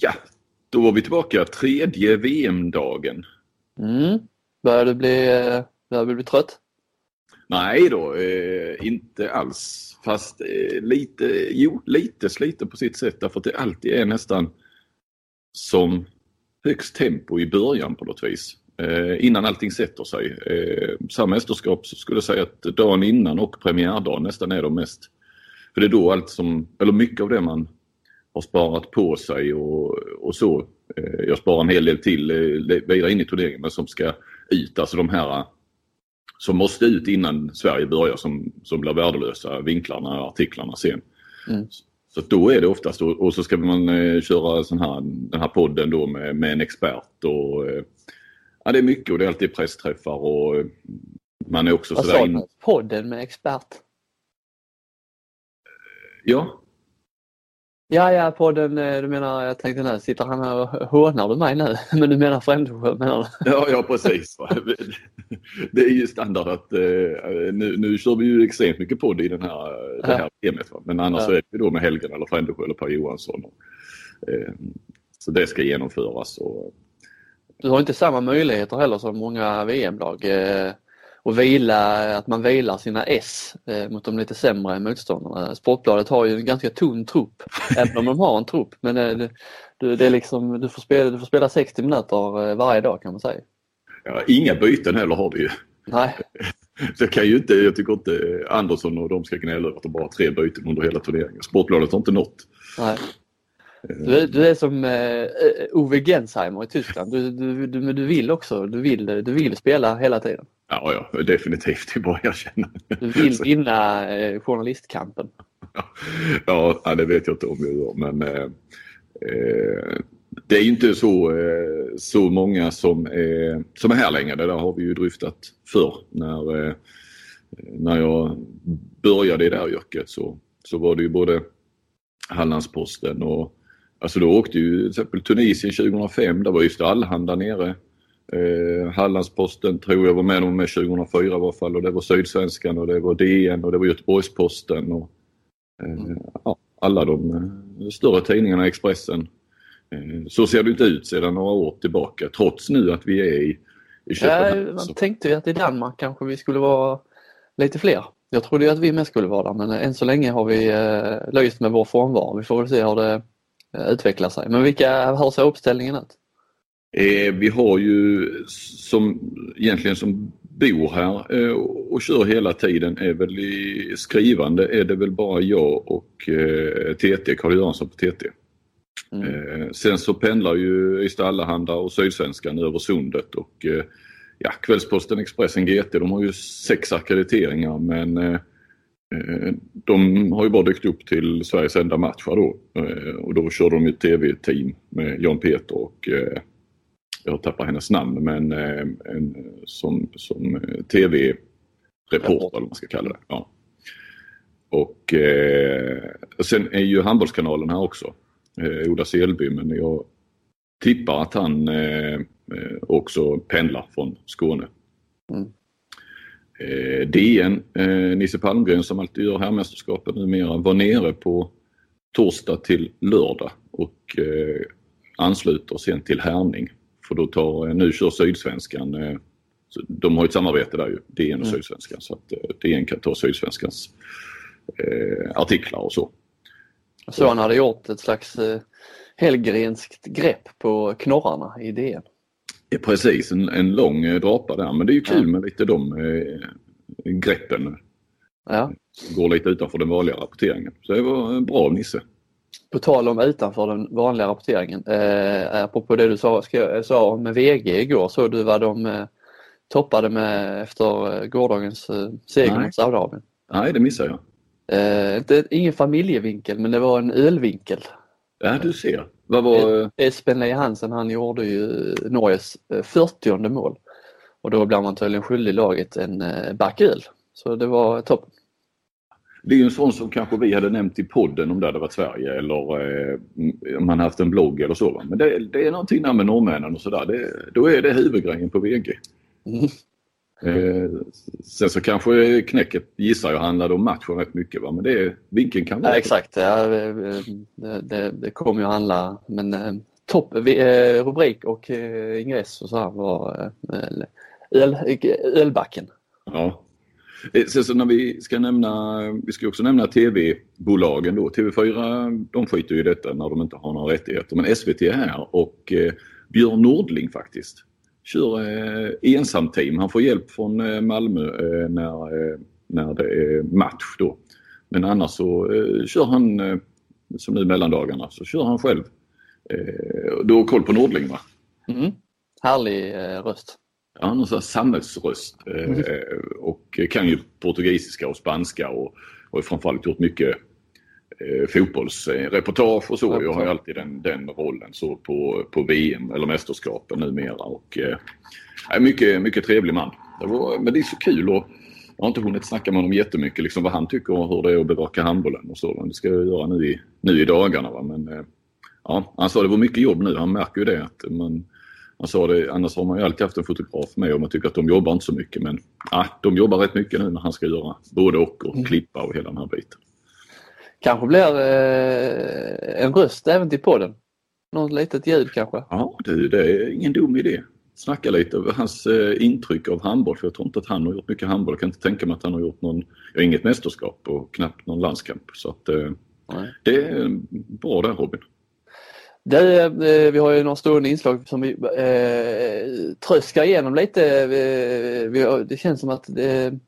Ja, då var vi tillbaka. Tredje VM-dagen. Mm. Börjar du bli, börjar du bli trött? Nej då, eh, inte alls. Fast eh, lite, jo, lite sliten på sitt sätt därför att det alltid är nästan som högst tempo i början på något vis. Eh, innan allting sätter sig. Eh, samma mästerskap så skulle jag säga att dagen innan och premiärdagen nästan är de mest. För det är då allt som, eller mycket av det man har sparat på sig och, och så. Eh, jag sparar en hel del till eh, vidare in i turneringen men som ska ut. Alltså de här som måste ut innan Sverige börjar som, som blir värdelösa, vinklarna och artiklarna sen. Mm. Så då är det oftast, och, så ska man eh, köra sån här, den här podden då med, med en expert och ja, det är mycket och det är alltid pressträffar och man är också Vad sådär... Vad in... Podden med expert? Ja, Ja, ja, podden, eh, du menar, jag tänkte nu, sitter han här och hånar du mig nu? Men du menar Frändesjö menar du? Ja, ja precis. Det är ju standard att eh, nu, nu kör vi ju extremt mycket podd i den här, det här temat. Men annars ja. är det då med Helgen eller Frändesjö eller Per Johansson. Och, eh, så det ska genomföras. Och... Du har inte samma möjligheter heller som många VM-lag och vila, att man vilar sina S eh, mot de lite sämre motståndarna. Sportbladet har ju en ganska tunn trupp, även om de har en trupp. Men eh, det, det är liksom, du, får spela, du får spela 60 minuter eh, varje dag kan man säga. Ja, inga byten heller har du ju. Nej. Så kan ju inte, jag tycker inte Andersson och de ska gnälla över att de bara har tre byten under hela turneringen. Sportbladet har inte nått. Nej. Du, du, är som uh, Ove Gensheimer i Tyskland. Du, du, du, du vill också, du vill, du vill spela hela tiden. Ja, ja definitivt. Det är bara att erkänna. Du vill vinna eh, journalistkampen. ja, det vet jag inte om jag gör men eh, eh, det är inte så, eh, så många som är, som är här längre. Det där har vi ju dryftat förr. När, eh, när jag började i det här yrket så, så var det ju både Hallandsposten och Alltså då åkte ju till exempel Tunisien 2005, där var just Allehanda nere. Eh, Hallandsposten tror jag var med dem med 2004 i alla fall och det var Sydsvenskan och det var DN och det var Göteborgsposten och eh, mm. ja, alla de eh, större tidningarna, Expressen. Eh, så ser det inte ut sedan några år tillbaka trots nu att vi är i, i Köpenhamn. Ja, man tänkte ju att i Danmark kanske vi skulle vara lite fler. Jag trodde ju att vi med skulle vara där men än så länge har vi eh, löst med vår frånvaro. Vi får väl se hur det eh, utvecklar sig. Men vilka, hur ser uppställningen ut? Eh, vi har ju som egentligen som bor här eh, och kör hela tiden är väl i skrivande är det väl bara jag och eh, TT, Karl-Göransson på TT. Mm. Eh, sen så pendlar ju Ystad Allehanda och Sydsvenskan över sundet och eh, ja, Kvällsposten, Expressen, GT de har ju sex akkrediteringar men eh, de har ju bara dykt upp till Sveriges enda matcher då och då kör de ju tv-team med Jan Peter och jag tappar hennes namn, men eh, en, som, som tv-reporter eller vad man ska kalla det. Ja. Och eh, sen är ju handbollskanalen här också, eh, Ola Selby, men jag tippar att han eh, eh också pendlar från Skåne. Mm. Eh, DN, eh, Nisse Palmgren som alltid gör herrmästerskapet numera, var nere på torsdag till lördag och eh, ansluter sen till Härning för då tar, nu kör Sydsvenskan, eh, de har ett samarbete där ju, DN och mm. Sydsvenskan, så att eh, DN kan ta Sydsvenskans eh, artiklar och så. Så han hade gjort ett slags eh, helgrenskt grepp på knorrarna i DN? Ja, precis, en, en lång eh, drapa där, men det är ju kul ja. med lite de eh, greppen. Ja. Går lite utanför den vanliga rapporteringen. Så det var bra av Nisse. På tal om utanför den vanliga rapporteringen, eh, apropå det du sa, ska, sa med VG igår, såg du vad de eh, toppade med efter eh, gårdagens eh, seger mot Saudiarabien? Nej, det missade jag. Eh, inte, ingen familjevinkel men det var en ölvinkel. Ja, du ser. Vad var... Eh, Espen Leie Hansen han gjorde ju Norges 40 eh, mål och då blev man tydligen skyldig laget en back öl. Så det var toppen. Det är ju en sån som kanske vi hade nämnt i podden om det hade varit Sverige eller eh, om man haft en blogg eller så. Men det, det är någonting där med norrmännen och sådär. Då är det huvudgrejen på VG. Mm. Eh, sen så kanske knäcket gissar jag handlade om matchen rätt mycket va? men det, vinkeln kan vara... Ja, exakt, ja, det, det, det kommer ju handla men eh, topp, eh, rubrik och eh, ingress och så här var eh, öl, ölbacken. Ja. Eh, Sen så när vi ska nämna, vi ska också nämna tv-bolagen då. TV4 de skiter ju i detta när de inte har några rättigheter men SVT är här och eh, Björn Nordling faktiskt kör eh, ensamteam. Han får hjälp från eh, Malmö eh, när, eh, när det är match då. Men annars så eh, kör han, eh, som nu mellandagarna, så kör han själv. Eh, du har koll på Nordling va? Mm. Härlig eh, röst. Ja, har en samhällsröst eh, mm. och kan ju portugisiska och spanska och, och framförallt gjort mycket eh, fotbollsreportage och så. Jag har ju alltid den, den rollen så på, på VM eller mästerskapen numera. Och, eh, mycket, mycket trevlig man. Det var, men det är så kul och jag har inte hunnit snacka med honom jättemycket liksom vad han tycker och hur det är att bevaka handbollen och så. Men det ska jag göra nu i, nu i dagarna. Va? Men, eh, ja, han sa det var mycket jobb nu. Han märker ju det. Att man, han sa det, annars har man ju alltid haft en fotograf med och man tycker att de jobbar inte så mycket. Men ja, de jobbar rätt mycket nu när han ska göra både och och mm. klippa och hela den här biten. Kanske blir eh, en röst även till podden. Något litet ljud kanske? Ja du, det är ingen dum idé. Snacka lite över hans eh, intryck av handboll för jag tror inte att han har gjort mycket handboll. Jag kan inte tänka mig att han har gjort någon, ja, inget mästerskap och knappt någon landskamp. Så att, eh, det är bra där Robin. Det, eh, vi har ju några stående inslag som vi eh, tröskar igenom lite. Vi, det känns som att det,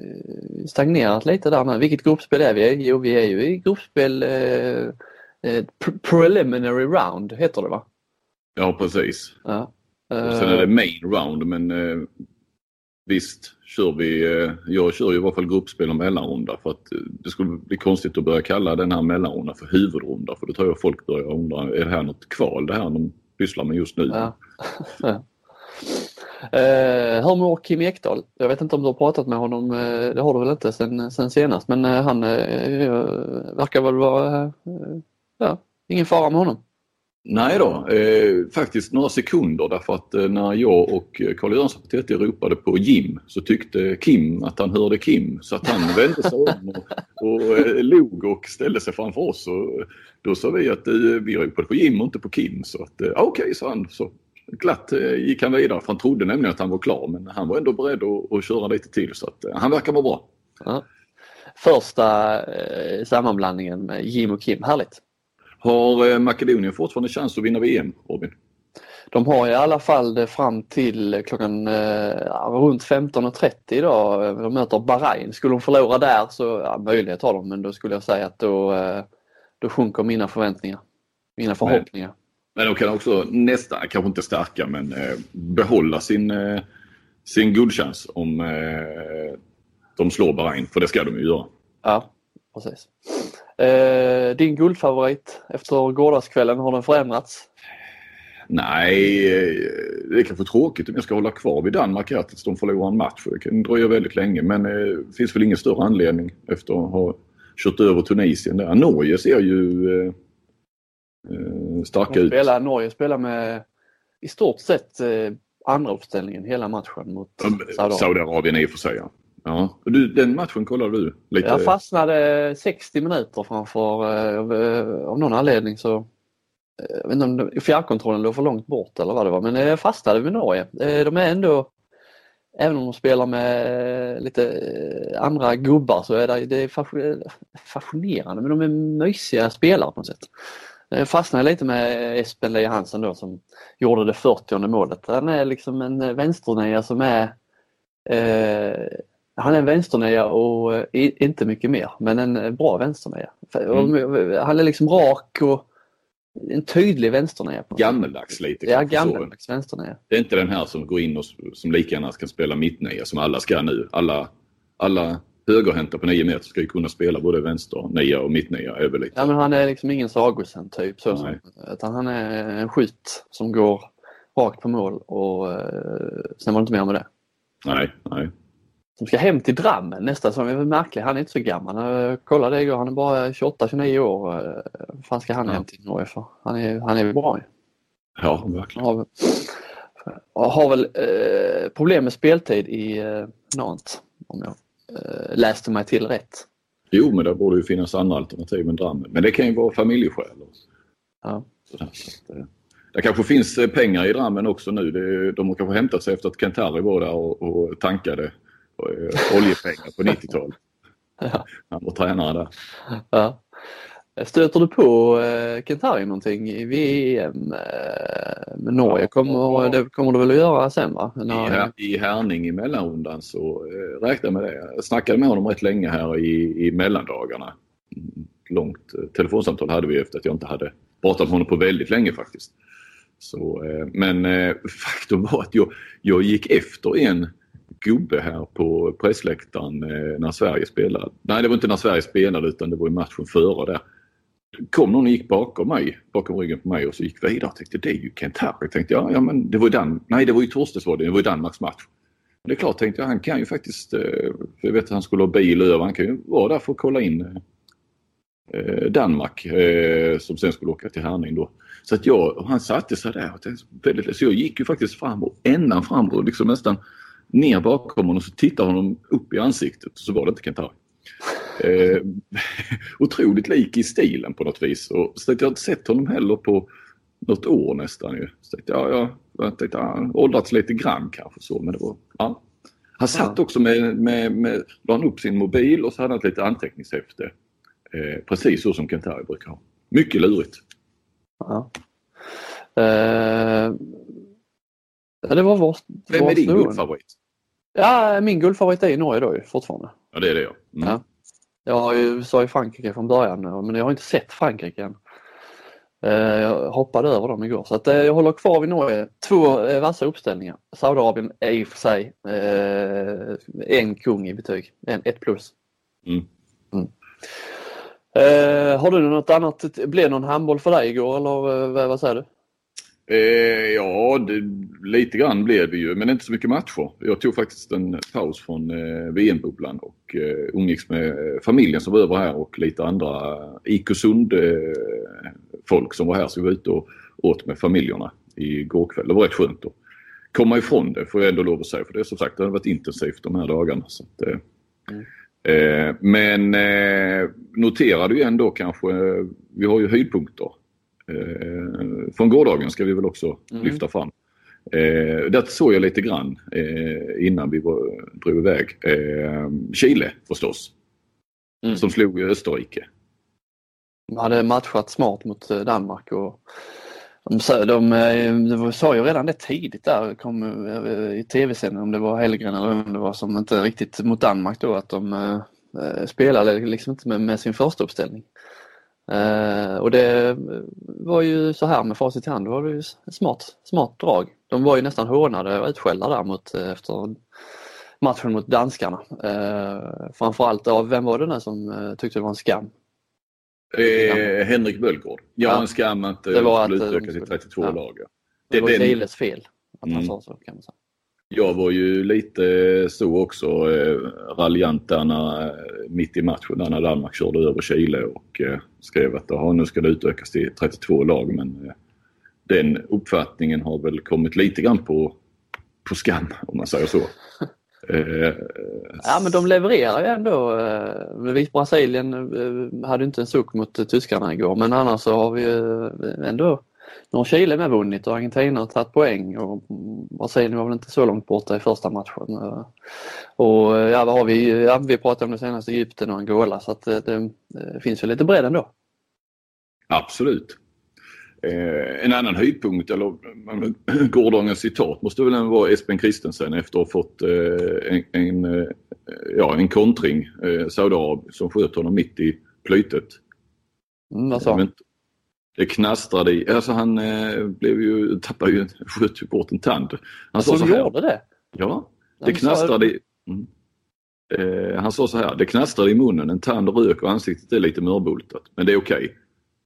Eh, stagnerat lite där nu. Vilket gruppspel är vi i? Jo, vi är ju i gruppspel eh, eh preliminary round heter det va? Ja, precis. Ja. Och sen är det main round men visst kör vi, eh, jag kör ju i varje fall gruppspel och mellanrunda för att eh, det skulle bli konstigt att börja kalla den här mellanrundan för huvudrunda för då tror jag folk börjar undra, är det här något kval det här de pysslar med just nu? Ja. Eh, hur mår Kim Ekdahl? Jag vet inte om du har pratat med honom, eh, det har du väl inte sen, sen senast, men han eh, verkar väl vara, eh, ja, ingen fara med honom. Nej då, eh, faktiskt några sekunder därför att eh, när jag och eh, Carl Jönsson på TT ropade på Jim så tyckte Kim att han hörde Kim så att han vände sig om och, och eh, log och ställde sig framför oss. Och eh, då sa vi att eh, vi ropade på Jim och inte på Kim så att eh, ah, okej, okay, sa han. Så glatt eh, gick han vidare för han trodde nämligen att han var klar men han var ändå beredd att, att köra lite till så att eh, han verkar vara bra. Ja. Första eh, sammanblandningen med Jim och Kim, härligt. Har eh, Makedonien fortfarande chans att vinna VM, Robin? De har i alla fall det fram till klockan eh, runt 15.30 idag. De möter Bahrain. Skulle de förlora där så, ja, möjlighet har de men då skulle jag säga att då, eh, då sjunker mina förväntningar. Mina förhoppningar. Men men de kan också nästan, kanske inte stärka, men eh, behålla sin, eh, sin guldchans om eh, de slår Bahrain, för det ska de ju göra. Ja, precis. Eh, din guldfavorit efter gårdagskvällen, har den förändrats? Nej, eh, det är kanske tråkigt om jag ska hålla kvar vid Danmark här tills de förlorar en match. Det kan dröja väldigt länge men eh, det finns väl ingen större anledning efter att ha kört över Tunisien där. Norge ser ju eh, eh, starka ut. Spelar, Norge spelar med i stort sett eh, andra uppställningen hela matchen mot Saudiarabien. Saudiarabien i och för sig ja ja. Du, den matchen kollade du? Lite... Jag fastnade 60 minuter framför, eh, av någon anledning så eh, jag vet inte om fjärrkontrollen låg för långt bort eller vad det var men jag fastnade vid Norge. Eh, de är ändå Även om de spelar med lite andra gubbar så är det, det är fascinerande men de är mysiga spelare på något sätt. Jag fastnade lite med Espen Leje Hansen då som gjorde det 40 målet. Han är liksom en vänsternia som är eh, han är en vänsternia och eh, inte mycket mer men en bra vänsternia. Mm. Han är liksom rak och en tydlig vänsternia. Gammeldags lite. Ja, gammeldags vänsternia. Det är inte den här som går in och som lika gärna kan spela mittnia som alla ska nu. Alla, alla högerhänta på 9 meter ska ju kunna spela både vänster, nia och mittnia lite. Ja men han är liksom ingen Sagosen typ så. Som, utan han är en skytt som går rakt på mål och eh, sen var det inte mer med det. Nej, nej. Som ska hem till Drammen nästa som är märklig. Han är inte så gammal. Jag kollade igår, han är bara 28-29 år. Vad fan ska han ja. hem till Norge för? Han är, han är bra Ja, verkligen. har väl eh, problem med speltid i eh, Nantes om jag eh, läste mig till rätt. Jo, men det borde ju finnas andra alternativ än Drammen. Men det kan ju vara familjeskäl. Ja. Sådär, så att, eh, det kanske finns eh, pengar i Drammen också nu. Det, de har kanske hämtat sig efter att Kentari var där och, och tankade eh, oljepengar på 90-talet. Ja. Han var tränare där. Ja. Stöter du på eh, Kentari någonting i VM eh, med Norge? Kommer, det kommer du väl att göra sen va? I, När, Här- I Härning i mellanrundan så eh, räknade jag med det. Jag snackade med honom rätt länge här i, i mellandagarna. Mm, Långt eh, telefonsamtal hade vi efter att jag inte hade pratat med honom på väldigt länge faktiskt. Så, eh, men eh, faktum var att jag, jag gick efter en gubbe här på pressläktaren eh, när Sverige spelade. Nej, det var inte när Sverige spelade utan det var i matchen före där. Kom någon och gick bakom mig, bakom ryggen på mig och så gick vidare. Jag tänkte det är ju Kent Harry. Tänkte jag, ja men det var ju Dan Nej, det var ju torsdags var det. Det var ju Danmarks match. Men det är klart tänkte jag, han kan ju faktiskt, eh, för jag vet att han skulle ha bil över, han kan ju vara där för att kolla in eh, Danmark som sen skulle åka till Härning då. Så att jag, och han satte sig där och tänkte, så jag gick ju faktiskt fram och ändan fram och liksom nästan ner bakom honom och så tittade honom upp i ansiktet och så var det inte Kent Harry. Eh, otroligt lik i stilen på något vis. Och så jag har inte sett honom heller på något år nästan ju. Så jag, ja, jag tänkte han åldrats lite grann kanske så men det var, ja. Han satt också med, med, med, la han upp sin mobil och så hade han ett litet anteckningshäfte. Eh, precis så som Kent Harry brukar ha. Mycket lurigt. ja. Eh, ja, det var vår, Vem är din guldfavorit? Ja, min guldfavorit är Norge då fortfarande. Ja det är det ja. Mm. Ja. Jag har ju, sa ju Frankrike från början men jag har inte sett Frankrike än. Eh, Jag hoppade över dem igår så att eh, jag håller kvar vid Norge. Två eh, vassa uppställningar. Saudiarabien är i och för sig en kung i betyg, en, ett plus. Mm. Mm. Eh, har du något annat, blev någon handboll för dig igår eller vad, vad säger du? Eh, ja, det, lite grann blev det ju, men inte så mycket matcher. Jag tog faktiskt en paus från eh, VM-bubblan och eh, umgicks med eh, familjen som var över här och lite andra eh, folk som var här. Så vi var ute och åt med familjerna igår kväll. Det var rätt skönt att komma ifrån det får jag ändå lov att säga. För det är som sagt, det har varit intensivt de här dagarna. Så att, eh, eh, men eh, noterade ju ändå kanske, eh, vi har ju höjdpunkter eh, från gårdagen ska vi väl också Mm. lyfta fram. Eh, det såg jag lite grann eh, innan vi var, drog iväg. Eh, Chile förstås, Mm. som slog Österrike. De hade matchat smart mot eh, Danmark och de, sa- de, eh, de sa ju redan det tidigt där kom, eh, i tv-sändningen om det var Hellgren eller om det var som inte riktigt mot Danmark då att de eh, spelade liksom inte med, med sin första uppställning. Eh, och det var ju så här med facit i hand, det var ju smart, smart drag. De var ju nästan hånade och utskällda där mot, eh, efter matchen mot danskarna. Eh, framförallt av, vem var det nu som tyckte det var en skam? Eh, Henrik Bölgård. Ja, Ja. en skam att Det det var skulle att, utöka de till skulle- 32 ja. lag. ja. Det var Chiles fel att han Mm. sa så kan man säga. Jag var ju lite så också eh, raljant där när, eh, mitt i matchen där när Danmark körde över Chile och eh, skrev att "Jaha, nu ska det utökas till 32 lag men eh, den uppfattningen har väl kommit lite grann på, på skam om man säger så. Eh, Ja men de levererar ju ändå. eh, Brasilien eh, hade inte en suck mot eh, tyskarna igår men annars så har vi eh, ändå nu har Chile med vunnit och Argentina har tagit poäng och Brasilien var väl inte så långt borta i första matchen. Eh, Och eh, ja, vad har vi? Ja, vi pratade om det senaste Egypten och Angola så att eh, det, det finns ju lite bredd ändå. Absolut. Eh, en annan höjdpunkt, eller gårdagens citat, måste väl vara Espen Christensen efter att ha fått eh, en, en, ja, en kontring, eh, Saudiarabien, som sköt honom mitt i plytet. Mm, vad sa han? Det knastrade i, alltså han eh, blev ju, tappade ju, sköt ju bort en tand. Han sa så här, gjorde det? ja, det sa- knastrade i, mm. eh, han sa så här, det knastrade i munnen, en tand rök och ansiktet är lite mörbultat. Men det är okej,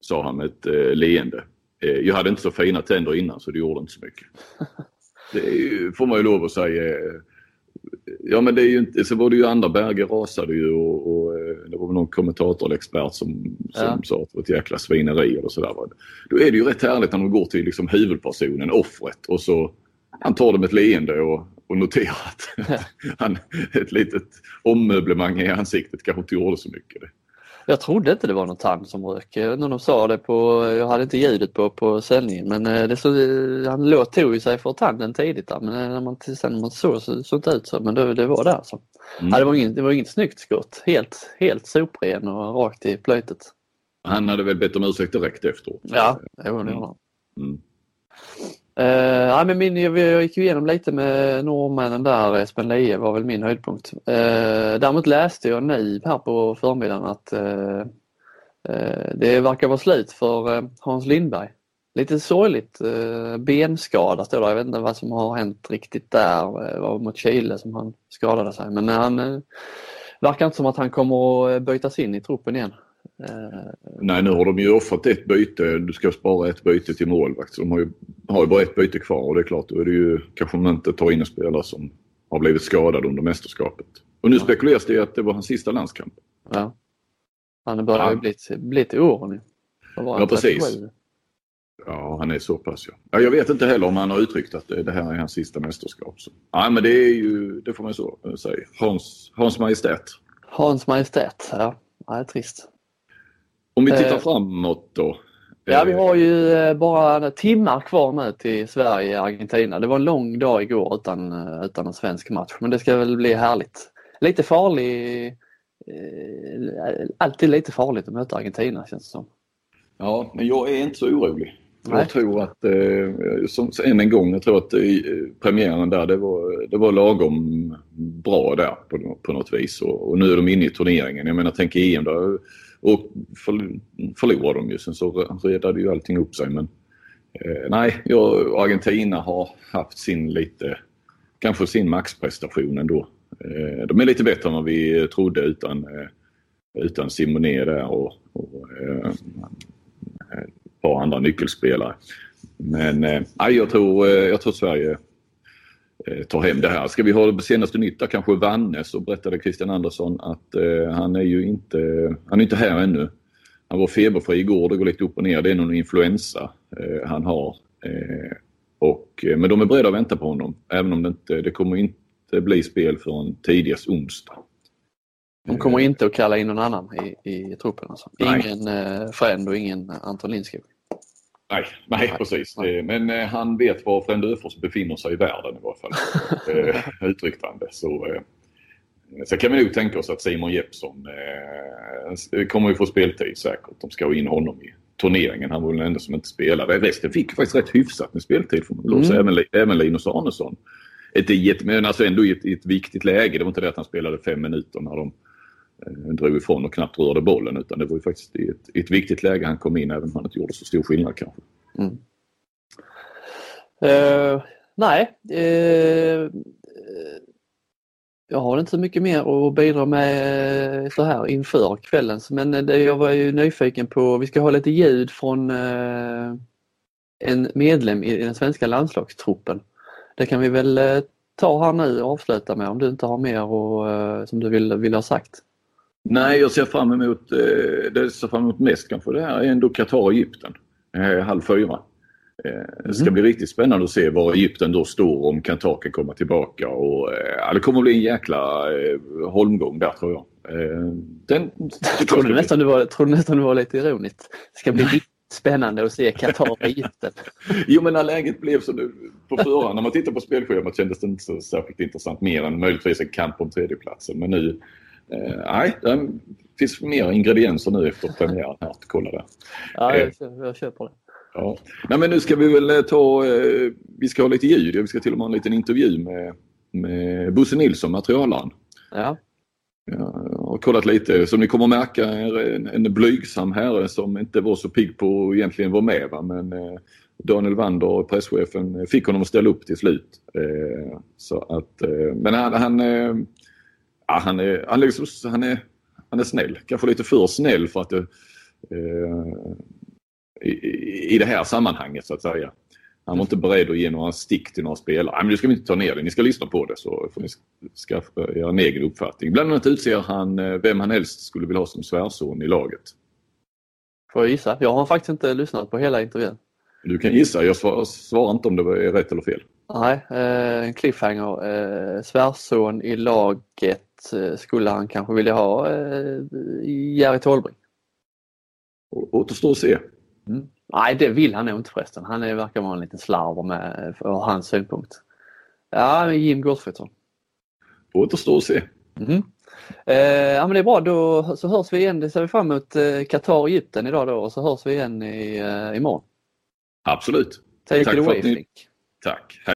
sa han med ett eh, leende. Eh, jag hade inte så fina tänder innan så det gjorde inte så mycket. Det ju, får man ju lov att säga. eh, Ja men det är ju inte, så var det ju andra Berge rasade ju och, och eh, det var väl någon kommentator eller expert som, som Ja. sa att det var ett jäkla svineri eller sådär. Då är det ju rätt härligt när de går till liksom huvudpersonen, offret och så han tar det med ett leende och, och noterar att han, ett litet ommöblemang i ansiktet kanske inte gjorde så mycket. Jag trodde inte det var någon tand som rök. När de sa det på, jag hade inte ljudet på, på sändningen men eh, det så, han låg, tog ju sig för tanden tidigt där men eh, när man, sen när man såg så såg det ut så men det, det var där alltså. Mm. Ja, det, var inget, det var inget snyggt skott. Helt, helt sopren och rakt i plöjtet. Han hade väl bett om ursäkt direkt efteråt? Ja, det var det. Uh, ja, men min, jag, jag gick ju igenom lite med norrmännen där, Espen Leje var väl min höjdpunkt. Uh, däremot läste jag nu här på förmiddagen att uh, uh, det verkar vara slut för Hans Lindberg. Lite sorgligt, benskada står det. Jag vet inte vad som har hänt riktigt där. Det var mot Chile som han skadade sig men han verkar inte som att han kommer att bytas in i truppen igen. Uh, Nej, nu har de ju offrat ett byte. Du ska spara ett byte till målvakt. Så de har ju, har ju bara ett byte kvar och det är klart, då är det ju kanske man inte tar in en spelare som har blivit skadad under mästerskapet. Och nu ja. spekuleras det att det var hans sista landskamp. Ja. Han börjar ju bli, bli till åren. Ja, precis. Ja, han är så pass ja. ja. Jag vet inte heller om han har uttryckt att det här är hans sista mästerskap. Så. Ja, men det är ju, det får man så säga, Hans, Hans Majestät. Hans Majestät, ja. ja det är trist. Om vi tittar eh, framåt då. Ja, vi har ju eh, bara timmar kvar nu till Sverige-Argentina. Det var en lång dag igår utan, eh, utan en svensk match, men det ska väl bli härligt. Lite farlig, eh, alltid lite farligt att möta Argentina känns det som. Ja, men jag är inte så orolig. Nej. Jag tror att, eh, som, än en gång, jag tror att eh, premiären där det var, det var lagom bra där på, på något vis. Och, och nu är de inne i turneringen. Jag menar, tänk EM då och förlorade de ju. Sen så redade ju allting upp sig. Men eh, nej, jag, Argentina har haft sin lite, kanske sin maxprestation ändå. Eh, de är lite bättre än vad vi trodde utan, eh, utan Simone där och, och eh, eh ett par andra nyckelspelare. Men eh, jag, tror, eh, jag tror Sverige tar hem det här. Ska vi ha det senaste nytt där kanske Vanne så berättade Christian Andersson att eh, han är ju inte, han är inte här ännu. Han var feberfri igår, det går lite upp och ner. Det är någon influensa eh, han har. Eh, och, eh, men de är beredda att vänta på honom även om det inte det kommer inte bli spel förrän tidigast onsdag. De kommer inte att kalla in någon annan i, i truppen alltså? Ingen eh, Fränd och ingen Anton Lindskog? Nej, nej, precis. Nej. Men eh, han vet var Frände Öfors befinner sig i världen i varje fall. eh, uttryckte han det. Så, eh, sen kan vi nog tänka oss att Simon Jeppsson eh, kommer ju få speltid säkert. De ska ha in honom i turneringen. Han var den enda som inte spelade. Resten fick faktiskt rätt hyfsat med speltid får man mm. även, även Linus Arnesson. Ett, men alltså ändå i ett, ett viktigt läge. Det var inte det att han spelade fem minuter när de Eh, Eh, drog ifrån och knappt rörde bollen utan det var ju faktiskt i ett, i ett viktigt läge han kom in även om han inte gjorde så stor skillnad kanske. Mm. Uh, nej, uh, jag har inte så mycket mer att bidra med så här inför kvällens men det, jag var ju nyfiken på, vi ska ha lite ljud från uh, en medlem i den svenska landslagstruppen. Det kan vi väl ta här nu och avsluta med om du inte har mer och, som du vill, vill ha sagt. Nej, jag ser fram emot, eh, det jag ser fram emot mest kanske det här är ändå Qatar-Egypten. Eh, halv fyra. Eh, det ska mm. bli riktigt spännande att se var Egypten då står om Qatar kan komma tillbaka. Och, det kommer att bli en jäkla holmgång där tror jag. Den, jag trodde, nästan du var, trodde nästan du var lite ironiskt. Det ska bli spännande att se Qatar och Egypten. jo men när läget blev så nu på förhand, när man tittar på spelschemat kändes det inte så särskilt intressant mer än möjligtvis en kamp om tredjeplatsen. Men nu nej, det finns mer ingredienser nu efter premiären här. Kolla det. Ja, jag, eh, jag köper det. Ja. Nej, men nu ska vi väl eh, ta, vi ska ha lite ljud. Vi ska till och med ha en liten intervju med, med Bosse Nilsson, materialaren. Ja. Jag har kollat lite. Som ni kommer märka en, en blygsam herre som inte var så pigg på att egentligen vara med. Va? Men Daniel Wander, presschefen, fick honom att ställa upp till slut. Så att, men han, han ja, han, är, han, liksom, han, är, han är snäll. Kanske lite för snäll för att det, eh, i, i det här sammanhanget så att säga. Han var inte beredd att ge några stick till några spelare. Men nu ska vi inte ta ner det. Ni ska lyssna på det så får ni skaffa er en egen uppfattning. Bland annat utser han eh, vem han helst skulle vilja ha som svärson i laget. Får jag gissa? Jag har faktiskt inte lyssnat på hela intervjun. Du kan gissa. Jag svarar, svarar inte om det är rätt eller fel. Nej, en cliffhanger. Svärson i laget skulle han kanske vilja ha Jerry Tolbring. Återstår att se. Mm. Nej, det vill han nog inte förresten. Han är, verkar vara en liten slarver med för hans synpunkt. Ja, Jim Gottfridsson. Återstår att se. Mm. Eh, ja men det är bra, då så hörs vi igen. Det ser vi fram emot eh, Qatar och Egypten idag då och så hörs vi igen i, eh, imorgon. Absolut. Take Tack it away, ni... Tack. Hej.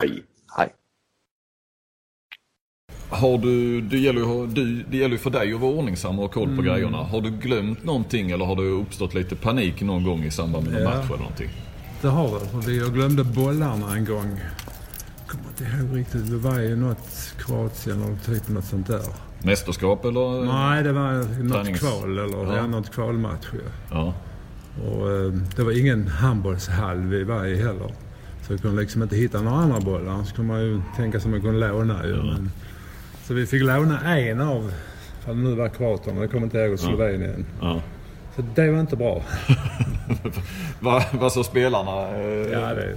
Hej. Hej. Har du, det, gäller ju, du, det gäller för dig att vara ordningsam och ha koll på mm. grejerna. Har du glömt någonting eller har det uppstått lite panik någon gång i samband med en ja. match eller någonting? Det har det. Jag glömde bollarna en gång. Jag kommer inte ihåg riktigt. Det var ju något Kroatien eller typ något sånt där. Mästerskap eller? Nej, det var något tränings... kval eller ja. något kvalmatch. Ja. ja. Och eh, det var ingen handbollshall vi var i heller. Så vi kunde liksom inte hitta några andra bollar. Så kunde man ju tänka sig att man kunde låna ju. Men, så vi fick låna en av, för nu var kroaterna, jag kommer inte ihåg, Slovenien. Ja. Så det var inte bra. vad, vad sa spelarna? Ja, det,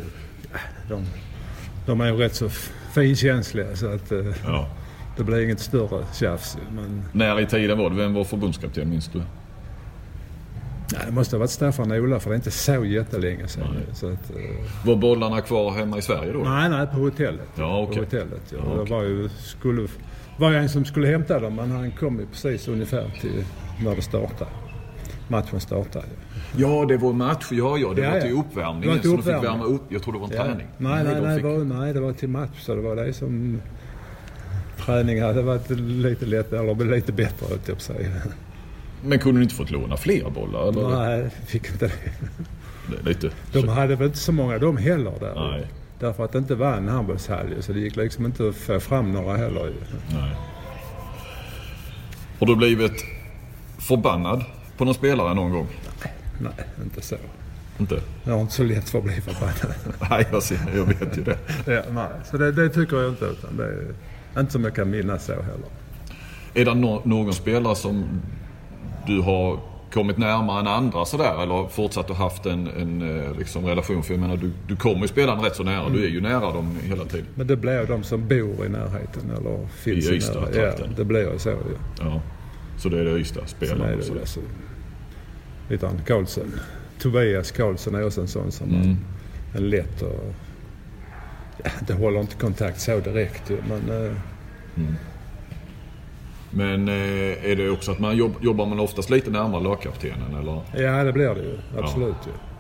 de, de är ju rätt så finkänsliga så att eh, ja. det blev inget större tjafs. Men... När i tiden var det? Vem var förbundskapten minns du? Nej, det måste ha varit Staffan och Ola för det är inte så jättelänge sedan. Så att, uh... Var bollarna kvar hemma i Sverige då? Nej, nej på hotellet. Ja, okay. På hotellet, ja. ja okay. Det var ju, skulle, var en som skulle hämta dem men han kom ju precis ungefär till när det startade matchen startade. Ja, det var match. Ja, ja. Det ja, var till uppvärmningen. Det var till så de fick värma upp. Jag trodde det var en ja. träning. Nej, nej, nej, fick... var, nej, det var till match. Så det var det som... Träning hade varit lite lättare, eller lite bättre, höll jag säga. Men kunde du inte fått låna fler bollar? Eller? Nej, fick inte det. lite... De hade väl inte så många de heller där. Nej. Därför att det inte var en handbollshall så det gick liksom inte att få fram några heller. Nej. Har du blivit förbannad på någon spelare någon gång? Nej, nej inte så. Inte? Jag har inte så lätt för att bli förbannad. nej, jag, ser, jag vet ju det. ja, nej, så det, det, tycker jag inte. Utan det är inte som jag kan minnas så heller. Är det no någon spelare som du har kommit närmare än andra sådär eller fortsatt att haft en, en eh, liksom, relation? För jag menar du, du kommer ju spelaren rätt så nära. Mm. Du är ju nära dem hela tiden. Men det blir de som bor i närheten eller finns I, Ystad, i närheten. Ja, det blir så. Ja. ja. Så det är det Ystad-spelarna? Sen är det alltså, utan Karlsson. Tobias Karlsson är också en sån som mm. en lätt och... Ja, det håller inte kontakt så direkt men... Eh, mm. Men eh, är det också att man jobb, jobbar man oftast lite närmare lagkaptenen eller? Ja det blir det ju. Absolut ja. ju.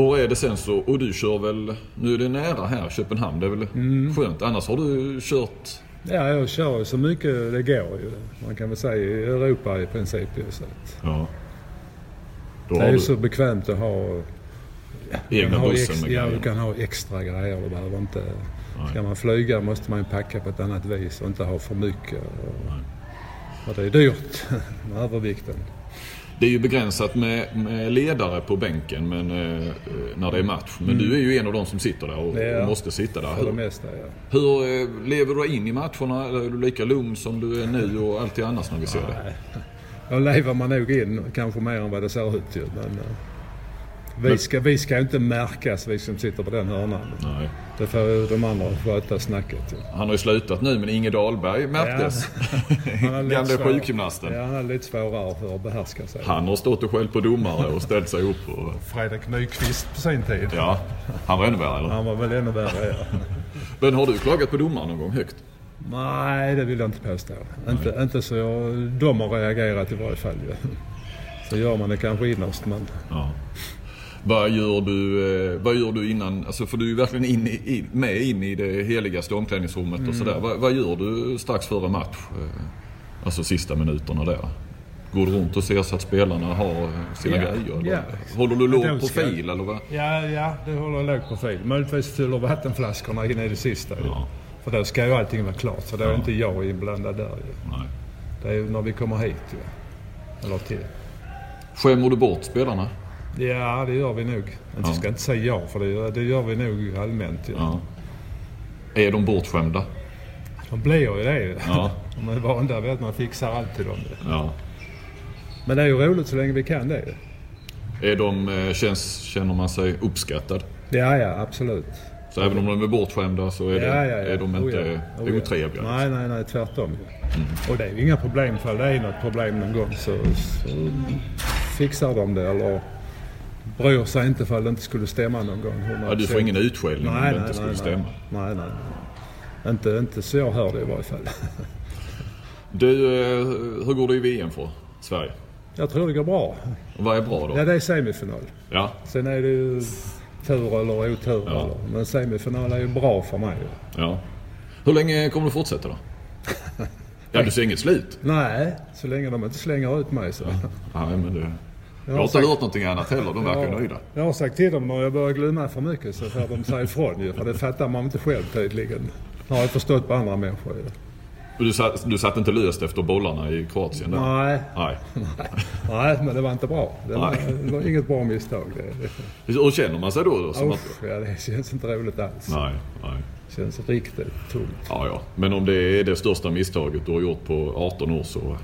Och är det sen så, och du kör väl, nu är det nära här, Köpenhamn, det är väl mm. skönt. Annars har du kört? Ja, jag kör så mycket det går ju. Man kan väl säga i Europa i princip. Så att, ja. Då det är ju så bekvämt att ha Egna bussen med Ja, du kan ha extra grejer. Du behöver inte... Ska man flyga måste man packa på ett annat vis och inte ha för mycket. Och, och det är dyrt med övervikten. Det är ju begränsat med, med ledare på bänken men, eh, när det är match. Men mm. du är ju en av de som sitter där och, ja, och måste sitta där. Det mesta, ja. Hur eh, lever du in i matcherna? Eller är du lika lugn som du är nu och alltid annars när vi ser det? Då lever man nog in kanske mer än vad det ser ut ju. Men, eh, vi ska, vi ska inte märkas, vi som sitter på den hörnan. Nej. Det får de andra sköta snacket. Han har ju slutat nu, men Inge Dahlberg märktes. Ja. Gamle sjukgymnasten. Ja, han är lite svårare för att behärska sig. Han har stått och skällt på domare och ställt sig upp. Och... Fredrik Nyqvist på sin tid. Ja, han var ännu värre eller? Han var väl ännu värre, ja. men har du klagat på domaren någon gång högt? Nej, det vill jag inte påstå. Inte, inte så jag, de har reagerat i varje fall. Ja. Så gör man det kanske innerst men... Ja. Vad gör du, eh, vad gör du innan, alltså för du är ju verkligen in i, med in i det heligaste omklädningsrummet mm. och sådär. Vad, vad, gör du strax före match? Eh, alltså sista minuterna där. Går du runt och ser så att spelarna har sina Ja, grejer? Eller? ja. Håller du låg profil eller vad? Ja, ja, det håller en låg profil. Möjligtvis fyller vattenflaskorna in i det sista. Ja. För då ska ju allting vara klart. Så då är Ja. inte jag inblandad där ju. Nej. Det är ju när vi kommer hit ju. Eller till. Skämmer du bort spelarna? Ja, det gör vi nog. Jag Ja. ska inte säga ja, för det gör, det gör vi nog allmänt. Ju. Ja. Är de bortskämda? De blir ju det. Ja. De är vana vid att man fixar allt till dem. ja. Men det är ju roligt så länge vi kan det. Är de, eh, känns, känner man sig uppskattad? Ja, ja, absolut. Så även om de är bortskämda så är, det, Ja, ja, ja. är de Oh, inte ja. Oh, ja. otrevliga? Nej, nej, nej, tvärtom. ju. Och det är ju inga problem. För det är något problem någon gång så, så fixar de det. Eller bryr sig inte för det inte skulle stämma någon gång. 100%. Ja, du får ingen utskällning om det nej, inte skulle nej, stämma. Nej, nej. Inte, inte så jag hör det i varje fall. Du, eh, hur går det i VM för Sverige? Jag tror det går bra. Och vad är bra då? Ja, det är semifinal. Ja, Sen är det ju tur eller otur. Ja. Eller. Men semifinal är ju bra för mig. ja. Hur länge kommer du fortsätta då? Ja, du ser inget slut? Nej, så länge de inte slänger ut mig så. Nej, men det... Jag har har inte sagt- hört någonting annat heller. De verkar ju nöjda. Jag har sagt till dem när jag börjar glömma för mycket så får de säga ifrån ju. För det fattar man inte själv tydligen. Har jag förstått på andra människor ju. Du satt, du satt inte löst efter bollarna i Kroatien där? Nej, Nej. nej, men det var inte bra. Det var, det var inget bra misstag. Det, Och känner man sig då? då som det, att... usch, ja, det känns inte roligt alls. Nej, nej. Det känns riktigt tungt. Ja, ja. Men om det är det största misstaget du har gjort på 18 år så,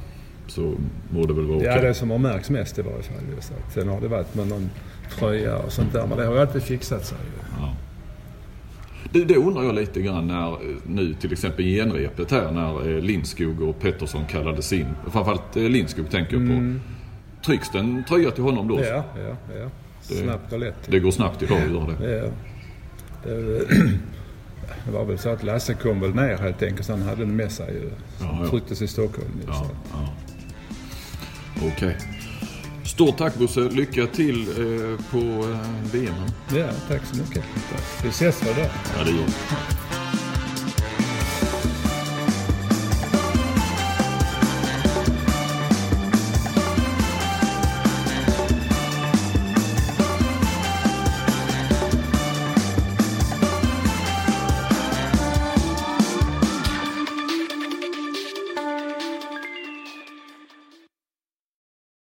så må det väl vara okej. Ja, det som har märkts mest i varje fall. Just att sen har det varit med någon tröja och sånt där. Men det har ju alltid fixat sig. ju. Det, det undrar jag lite grann när nu till exempel genrepet här när eh, Lindskog och Pettersson kallades in. Framförallt eh, Lindskog tänker jag på. Trycks det en tröja till honom då? Mm. Ja, ja, ja. Snabbt och lätt. Det går snabbt idag göra det. Ja. Det, det var väl så att Lasse kom väl ner helt enkelt. Så han hade den med sig ju. Ja, ja. trycktes i Stockholm. Ja, så. ja. Okej. Stort tack Bosse. Lycka till eh, på eh, VM. ja, tack så mycket. Vi ses väl där. Ja, det gör vi.